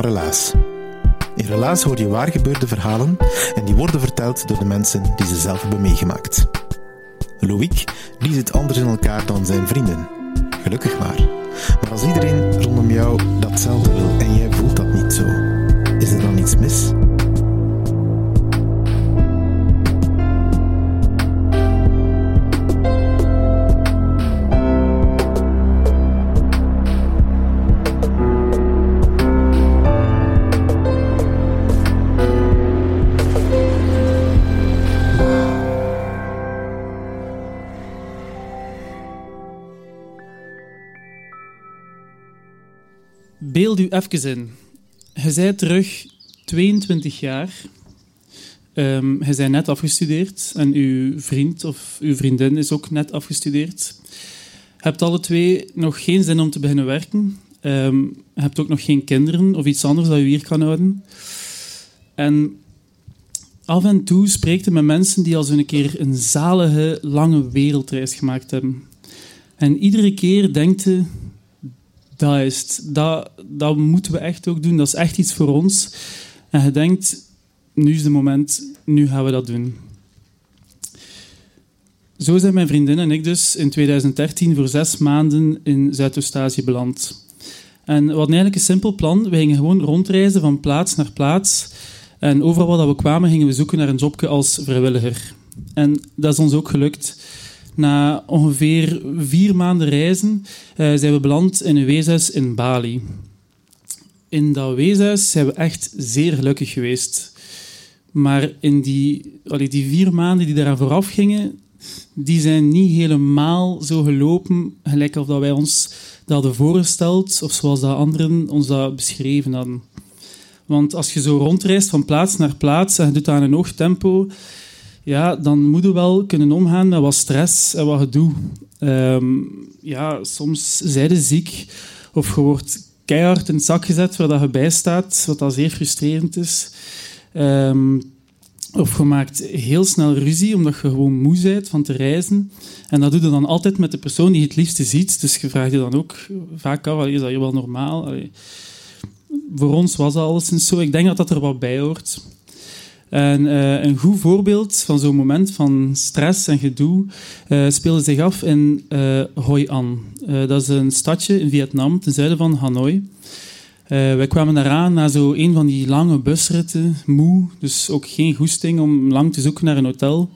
Relaas. In Relaas hoor je waar gebeurde verhalen en die worden verteld door de mensen die ze zelf hebben meegemaakt. Loïc, zit anders in elkaar dan zijn vrienden. Gelukkig maar. Maar als iedereen rondom jou datzelfde wil en jij voelt dat niet zo, is er dan iets mis? Beeld u even in. Je bent terug 22 jaar. Ehm je net afgestudeerd en uw vriend of uw vriendin is ook net afgestudeerd. Je hebt alle twee nog geen zin om te beginnen werken. Ehm, je hebt ook nog geen kinderen of iets anders dat je hier kan houden. En af en toe spreekt je met mensen die al zo'n keer een zalige, lange wereldreis gemaakt hebben. En iedere keer denkt je, dat is moeten we echt ook doen. Dat is echt iets voor ons. En je denkt, nu is het moment, nu gaan we dat doen. Zo zijn mijn vriendin en ik dus in 2013 voor zes maanden in Zuidoost-Azië beland. En we hadden eigenlijk een simpel plan. We gingen gewoon rondreizen van plaats naar plaats. En overal waar we kwamen, gingen we zoeken naar een jobje als vrijwilliger. En dat is ons ook gelukt. Na ongeveer vier maanden reizen eh, zijn we beland in een weeshuis in Bali. In dat weeshuis zijn we echt zeer gelukkig geweest. Maar in die, die vier maanden die daaraan vooraf gingen, die zijn niet helemaal zo gelopen gelijk of dat wij ons dat hadden voorgesteld, of zoals dat anderen ons dat beschreven hadden. Want als je zo rondreist van plaats naar plaats en je doet dat aan een hoog tempo, ja, dan moet je wel kunnen omgaan met wat stress en wat gedoe. Ehm, ja, soms zijn je ziek of je wordt keihard in het zak gezet waar dat je bij staat, wat zeer frustrerend is. Ehm, of je maakt heel snel ruzie omdat je gewoon moe bent van te reizen. En dat doe je dan altijd met de persoon die je het liefste ziet. Dus je vraagt je dan ook vaak af, is dat wel normaal? Voor ons was dat alleszins zo. Ik denk dat dat er wat bij hoort. En eh, een goed voorbeeld van zo'n moment van stress en gedoe eh, speelde zich af in eh, Hoi An. Dat is een stadje in Vietnam, ten zuiden van Hanoi. Wij kwamen daaraan na zo een van die lange busritten, moe, dus ook geen goesting om lang te zoeken naar een hotel.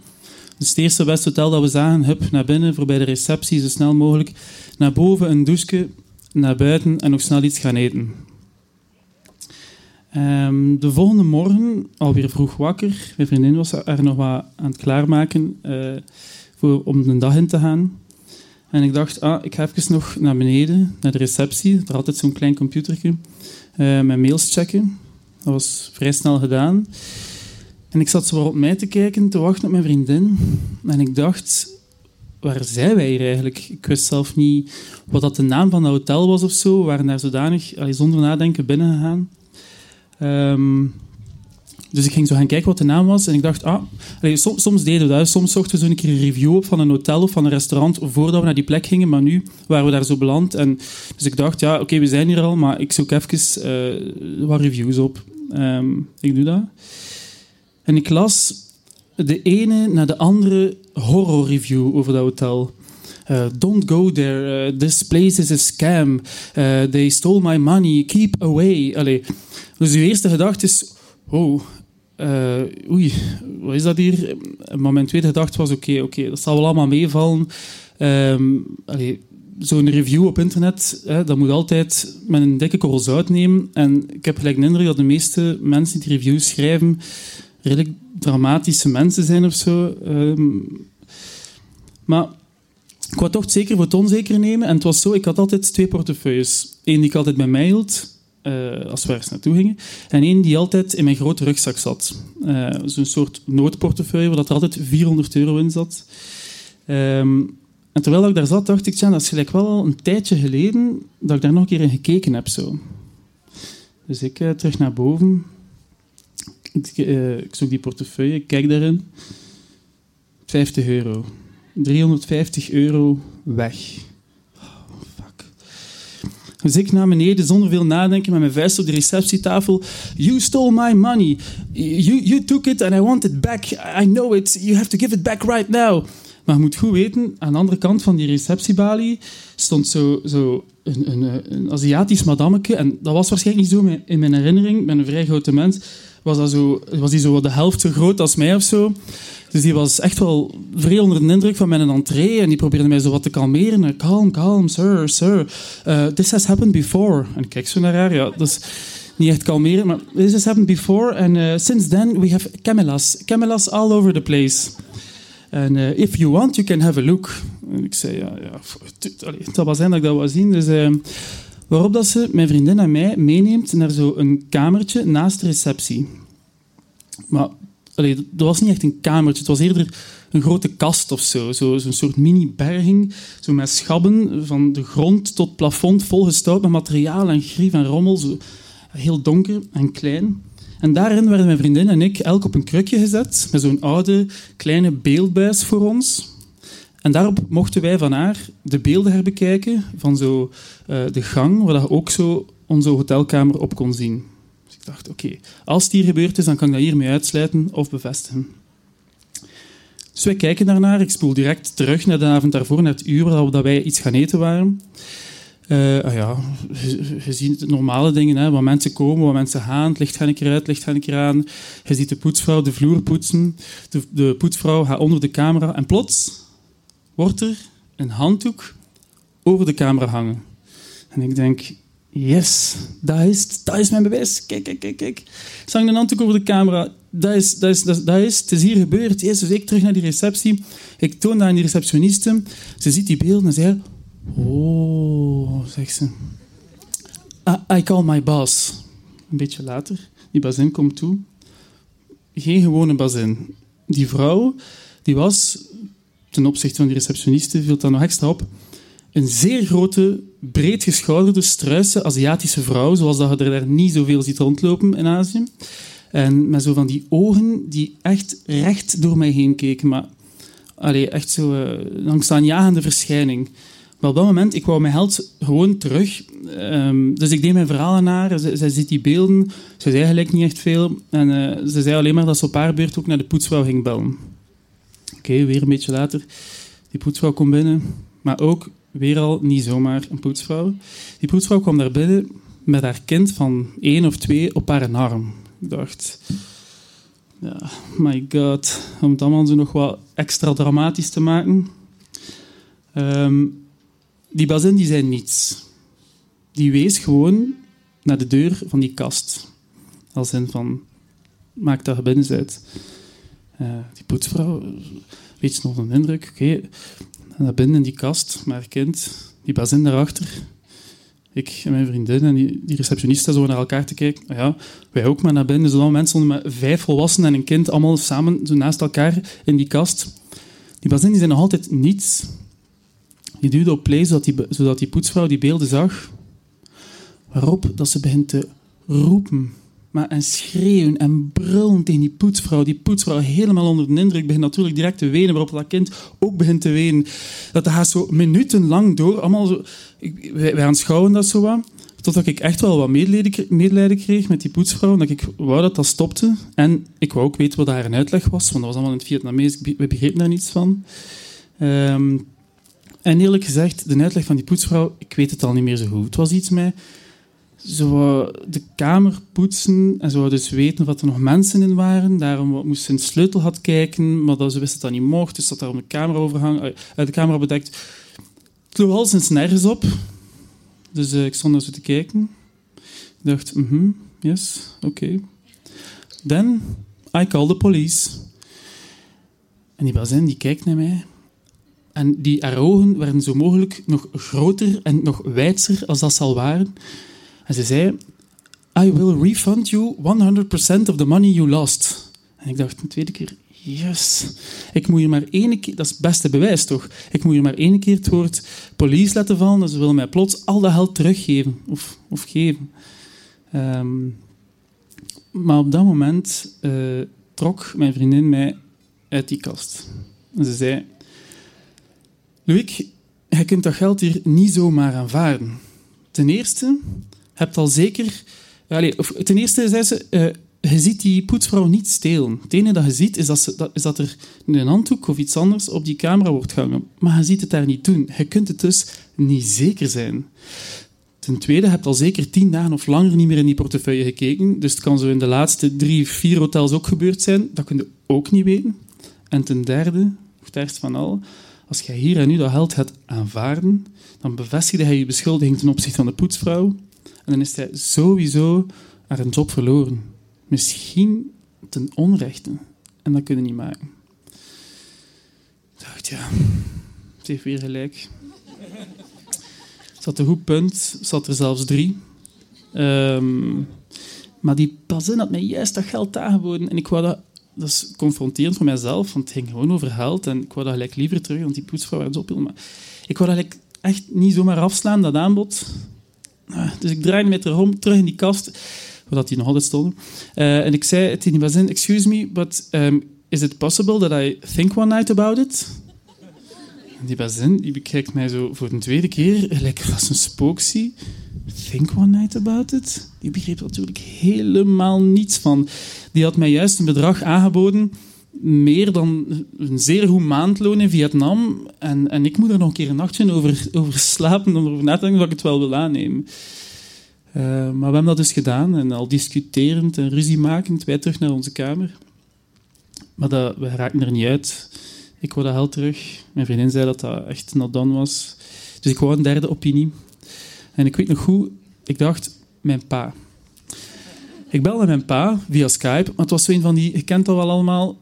Dus het eerste beste hotel dat we zagen, hup, naar binnen, voorbij de receptie, zo snel mogelijk. Naar boven, een douche, naar buiten en nog snel iets gaan eten. Ehm, de volgende morgen, alweer vroeg wakker, mijn vriendin was er nog wat aan het klaarmaken eh, voor, om de dag in te gaan. En ik dacht, ah, ik ga even nog naar beneden, naar de receptie. Er altijd zo'n klein computertje. eh, mijn mails checken. Dat was vrij snel gedaan. En ik zat zo op mij te kijken, te wachten op mijn vriendin. En ik dacht, waar zijn wij hier eigenlijk? Ik wist zelf niet wat dat de naam van dat hotel was of zo. We waren daar zodanig, allee, zonder nadenken, binnengegaan. Ehm, dus ik ging zo gaan kijken wat de naam was. En ik dacht, ah, soms, soms deden we dat. Soms zochten we zo een keer een review op van een hotel of van een restaurant voordat we naar die plek gingen. Maar nu waren we daar zo beland. En, dus ik dacht, ja, oké, we zijn hier al, maar ik zoek even eh, wat reviews op. Ehm, ik doe dat. En ik las de ene na de andere horror review over dat hotel. Uh, don't go there. Uh, this place is a scam. Uh, they stole my money. Keep away. Allee. Dus uw eerste gedachte is... Oh, oei, wat is dat hier? Maar mijn tweede gedachte was... Oké, oké, dat zal wel allemaal meevallen. Um, Zo'n review op internet, hè, dat moet altijd met een dikke korrel zout nemen. En ik heb gelijk de indruk dat de meeste mensen die reviews schrijven redelijk dramatische mensen zijn of zo. Um, maar ik wou toch zeker voor het onzeker nemen. En het was zo, ik had altijd twee portefeuilles. Eén die ik altijd bij mij hield, uh, als we ergens naartoe gingen. En één die altijd in mijn grote rugzak zat. Uh, Zo'n soort noodportefeuille, waar er altijd 400 euro in zat. Um, en terwijl ik daar zat, dacht ik, dat is gelijk wel al een tijdje geleden dat ik daar nog een keer in gekeken heb. Zo. Dus ik uh, terug naar boven. Ik, zoek die portefeuille, kijk daarin. 50 euro. 350 euro weg. Oh, fuck. Dus ik naar beneden zonder veel nadenken met mijn vuist op de receptietafel. You stole my money. You, you took it and I want it back. I know it. You have to give it back right now. Maar je moet goed weten, aan de andere kant van die receptiebalie stond zo, zo een, een, een Aziatisch madammeke. En dat was waarschijnlijk niet zo in mijn herinnering. Ik ben een vrij grote mens. Was, dat zo, was die zo de helft zo groot als mij of zo. Dus die was echt wel vrij onder de indruk van mijn entree. En die probeerde mij zo wat te kalmeren. Calm, calm, sir, sir. Uh, this has happened before. En ik kijk zo naar haar. Ja, dus niet echt kalmeren, maar this has happened before. And uh, since then we have camelas. Camelas all over the place. En uh, if you want, you can have a look. En ik zei, ja, ja het zal wel zijn dat ik dat zien. Dus, waarop dat ze mijn vriendin en mij meeneemt naar zo'n kamertje naast de receptie. Maar dat was niet echt een kamertje, het was eerder een grote kast of zo. Zo'n zo soort mini-berging, zo met schabben van de grond tot plafond, volgestouwd met materiaal en grief en rommel. Zo heel donker en klein. En daarin werden mijn vriendin en ik elk op een krukje gezet, met zo'n oude kleine beeldbuis voor ons. En daarop mochten wij van haar de beelden herbekijken van zo, uh, de gang, waar je ook zo onze hotelkamer op kon zien. Dus ik dacht, oké, als het hier gebeurd is, dan kan ik dat hiermee uitsluiten of bevestigen. Dus wij kijken daarnaar. Ik spoel direct terug naar de avond daarvoor, naar het uur dat wij iets gaan eten waren. Uh, ah ja, je, ziet de normale dingen, hè, waar mensen komen, waar mensen gaan. Het licht gaat een keer uit, het licht gaat een keer aan. Je ziet de poetsvrouw de vloer poetsen. De, de poetsvrouw gaat onder de camera. En plots wordt er een handdoek over de camera hangen. En ik denk, yes, dat is, dat is mijn bewijs. Kijk, kijk, kijk, kijk. Ze hangt een handdoek over de camera. Dat is, dat is, dat, is, het is hier gebeurd. Yes, dus ik terug naar die receptie. Ik toon dat aan die receptioniste. Ze ziet die beelden en zegt, Oh, zegt ze. I, I call my boss. Een beetje later. Die bazin komt toe. Geen gewone bazin. Die vrouw, die was, ten opzichte van die receptioniste, viel daar nog extra op, een zeer grote, breedgeschouderde, struise Aziatische vrouw, zoals dat je er daar niet zoveel ziet rondlopen in Azië. En met zo van die ogen die echt recht door mij heen keken. Maar allee, echt zo een jagende verschijning. Maar op dat moment, ik wou mijn held gewoon terug. Um, dus ik deed mijn verhalen naar. Zij ziet die beelden. Ze zei eigenlijk niet echt veel. En uh, ze zei alleen maar dat ze op haar beurt ook naar de poetsvrouw ging bellen. Oké, weer een beetje later. Die poetsvrouw komt binnen. Maar ook weer al niet zomaar een poetsvrouw. Die poetsvrouw kwam daar binnen met haar kind van één of twee op haar arm. Ik dacht... Ja, my god. Om het allemaal zo nog wat extra dramatisch te maken... Um, die bazin die zei niets. Die wees gewoon naar de deur van die kast. Als in van, maak daar binnen uit. Uh, die poetsvrouw, beetje nog een indruk. Oké, naar binnen in die kast, maar kind, die bazin daarachter. Ik en mijn vriendin en die, die receptioniste zo naar elkaar te kijken. Nou ja, wij ook maar naar binnen. Dus mensen met vijf volwassenen en een kind, allemaal samen zo naast elkaar in die kast. Die bazin die zei nog altijd niets. Die duwde op play zodat die, zodat die poetsvrouw die beelden zag. Waarop dat ze begint te roepen. Maar en schreeuwen en brullen tegen die poetsvrouw. Die poetsvrouw helemaal onder de indruk begint natuurlijk direct te wenen. Waarop dat kind ook begint te wenen. Dat gaat zo minutenlang door. Allemaal zo, wij, wij aanschouwen dat zo wat. Totdat ik echt wel wat medelijden, kreeg met die poetsvrouw. Dat ik wou dat dat stopte. En ik wou ook weten wat haar uitleg was. Want dat was allemaal in het Vietnamees. We begrepen daar niets van. Um, En eerlijk gezegd, de uitleg van die poetsvrouw, ik weet het al niet meer zo goed. Het was iets met zo de kamer poetsen en ze wou dus weten of er nog mensen in waren. Daarom moest ze de sleutel had kijken, maar dat ze wist dat dat niet mocht, dus dat daarom de camera overhang, uit de camera bedekt. Het sloeg alles eens nergens op. Dus uh, ik stond daar zo te kijken. Ik dacht, mhm, yes, oké. Okay. Then I call the police. En die bazin die kijkt naar mij. En die ogen werden zo mogelijk nog groter en nog wijdser als dat zal waren. En ze zei, I will refund you 100% of the money you lost. En ik dacht een tweede keer, yes. Ik moet hier maar één keer, dat is het beste bewijs toch? Ik moet hier maar één keer het woord police laten vallen, ze willen mij plots al dat geld teruggeven. Of, of geven. Um, maar op dat moment uh, trok mijn vriendin mij uit die kast. En ze zei, Louis, je kunt dat geld hier niet zomaar aanvaarden. Ten eerste, hebt al zeker... Of, ten eerste zei ze, uh, je ziet die poetsvrouw niet stelen. Het enige dat je ziet, is dat, dat, is dat er een handdoek of iets anders op die camera wordt gehangen. Maar je ziet het daar niet doen. Je kunt het dus niet zeker zijn. Ten tweede, je hebt al zeker tien dagen of langer niet meer in die portefeuille gekeken. Dus het kan zo in de laatste drie, vier hotels ook gebeurd zijn. Dat kun je ook niet weten. En ten derde, of het ergst van al, als jij hier en nu dat geld gaat aanvaarden, dan bevestigde hij je beschuldiging ten opzichte van de poetsvrouw. En dan is hij sowieso haar een job verloren. Misschien ten onrechte. En dat kunnen niet maken. Ik dacht, ja, ze heeft weer gelijk. Zat een goed punt, zat er zelfs drie. Um, maar die bazin had mij juist dat geld aangeboden. En ik wou dat, dat is confronterend voor mijzelf, want het ging gewoon over geld. En ik wou dat gelijk liever terug, want die poetsvrouw werd op. Maar ik wou dat echt niet zomaar afslaan, dat aanbod. Ah, dus ik draaide mij terug, terug in die kast, waar die nog altijd stonden. Uh, en ik zei tegen die bazin, excuse me, but um, is it possible that I think one night about it? die bazin die bekijkt mij zo voor de tweede keer, gelijk als een spook zie. Think one night about it? Die begreep natuurlijk helemaal niets van. Die had mij juist een bedrag aangeboden, meer dan een zeer goed maandloon in Vietnam. En, en ik moet er nog een keer een nachtje over, over slapen, om erover na te denken dat ik het wel wil aannemen. Uh, maar we hebben dat dus gedaan en al discuterend en ruzie makend, wij terug naar onze kamer. Maar dat, we raakten er niet uit. Ik wou dat geld terug. Mijn vriendin zei dat dat echt not was. Dus ik wou een derde opinie. En ik weet nog goed, ik dacht, mijn pa. Ik belde mijn pa via Skype, maar het was zo een van die, je kent dat wel allemaal,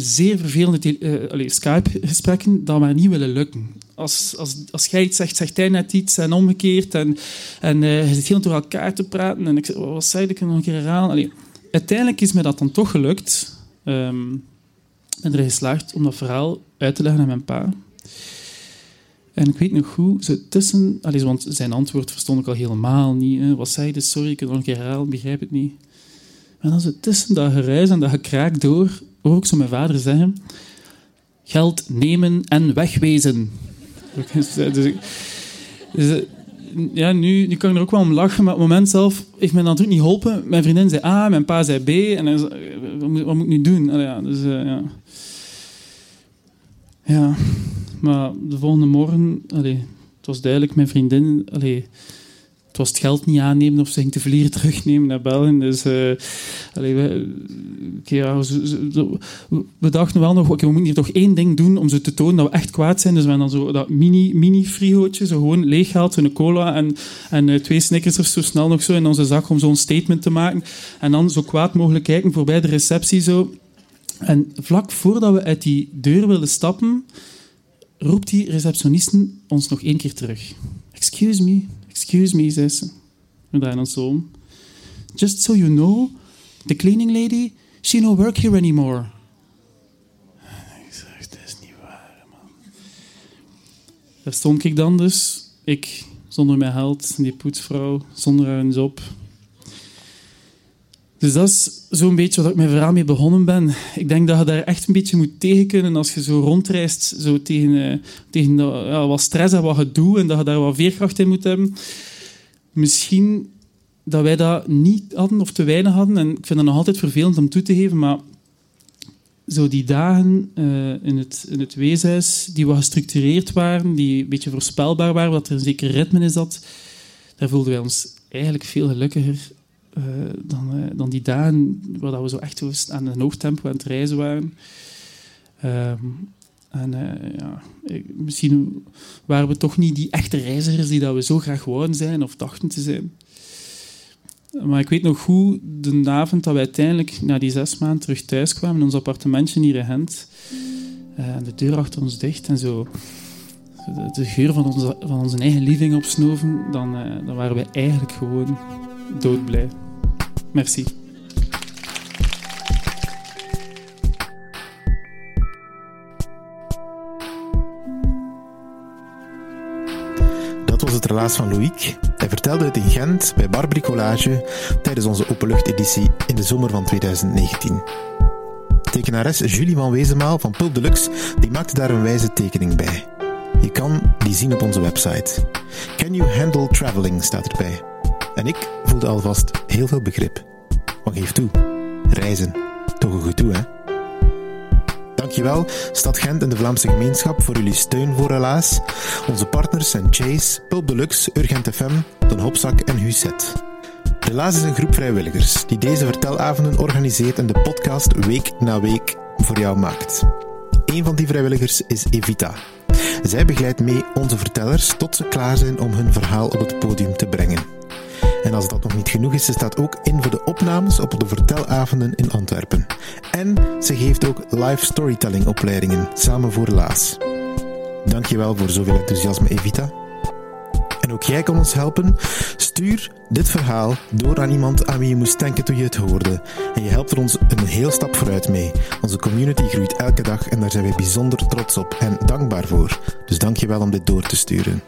zeer vervelende uh, Skype-gesprekken dat maar niet willen lukken. Als, als, als jij iets zegt, zegt hij net iets en omgekeerd. En, en uh, je zit heel door elkaar te praten. En ik zei, wat zei ik? nog een keer herhalen. Allee, uiteindelijk is me dat dan toch gelukt. Um, ben erin geslaagd om dat verhaal uit te leggen aan mijn pa. En ik weet nog hoe ze tussen... Want zijn antwoord verstond ik al helemaal niet. Hè. Wat zei hij? Sorry, ik kan nog een keer herhalen, begrijp het niet. Maar dan ze tussen dat geruis en dat gekraak door ook zo mijn vader zeggen... Geld nemen en wegwezen. dus, dus, dus ja, nu, nu kan ik er ook wel om lachen, maar op het moment zelf heeft mij natuurlijk niet geholpen. Mijn vriendin zei A, mijn pa zei B. En dan, wat, moet, wat moet ik nu doen? Ja, dus, ja. ja, maar de volgende morgen, allee, het was duidelijk, mijn vriendin, allee, was het geld niet aannemen of ze ging te vliegen terugnemen naar België. Dus uh, we, ja, we, dachten wel nog, okay, we moeten hier toch één ding doen om ze te tonen dat we echt kwaad zijn. Dus we hebben dan zo dat mini, mini zo gewoon leeggehaald, een cola en, en uh, twee snickers of zo snel nog zo in onze zak om zo'n statement te maken. En dan zo kwaad mogelijk kijken voorbij de receptie zo. En vlak voordat we uit die deur willen stappen, roept die receptionisten ons nog één keer terug. Excuse me, excuse me, zei ze. We draaien ons zo om. Just so you know, the cleaning lady, she no work here anymore. Ik zeg, dat is niet waar, man. Daar stond ik dan dus. Ik, zonder mijn geld, die poetsvrouw, zonder haar job. Dus dat is zo'n beetje wat ik mijn verhaal mee begonnen ben. Ik denk dat je daar echt een beetje moet tegen kunnen als je zo rondreist zo tegen, uh, tegen wat stress en wat gedoe en dat je daar wat veerkracht in moet hebben. Misschien dat wij dat niet hadden of te weinig hadden. En ik vind dat nog altijd vervelend om toe te geven, maar zo die dagen uh, in, het, in het weeshuis, die wat gestructureerd waren, die een beetje voorspelbaar waren, wat er een zeker ritme is dat, daar voelden wij ons eigenlijk veel gelukkiger uh, dan, uh, dan die dagen waar we zo echt aan een hoog tempo aan het reizen waren. Um, en ja, misschien waren we toch niet die echte reizigers die dat we zo graag wouden zijn of dachten te zijn. Maar ik weet nog goed, de avond dat we uiteindelijk na die zes maanden terug thuis kwamen in ons appartementje hier in Gent. Uh, de deur achter ons dicht en zo de, geur van onze, van onze eigen living opsnoven, dan, dan waren we eigenlijk gewoon doodblij. Merci. Dat was het relaas van Loïc. Hij vertelde het in Gent bij Bar Bricolage tijdens onze openluchteditie in de zomer van 2019. Tekenares Julie van Wezenmaal van Pulp Deluxe die maakte daar een wijze tekening bij. Je kan die zien op onze website. Can you handle traveling staat erbij. En ik voelde alvast heel veel begrip. Want geef toe, reizen, toch een goed toe hè? Dankjewel, Stad Gent en de Vlaamse gemeenschap voor jullie steun voor Helaas. Onze partners zijn Chase, Pulp Deluxe, Urgent FM, Den Hopzak en Huset. Helaas is een groep vrijwilligers die deze vertelavonden organiseert en de podcast week na week voor jou maakt. Een van die vrijwilligers is Evita. Zij begeleidt mee onze vertellers tot ze klaar zijn om hun verhaal op het podium te brengen. En als dat nog niet genoeg is, ze staat ook in voor de opnames op de vertelavonden in Antwerpen. En ze geeft ook live storytelling opleidingen, samen voor Laas. Dankjewel voor zoveel enthousiasme, Evita. En ook jij kan ons helpen. Stuur dit verhaal door aan iemand aan wie je moest denken toen je het hoorde. En je helpt er ons een heel stap vooruit mee. Onze community groeit elke dag en daar zijn wij bijzonder trots op en dankbaar voor. Dus dankjewel om dit door te sturen.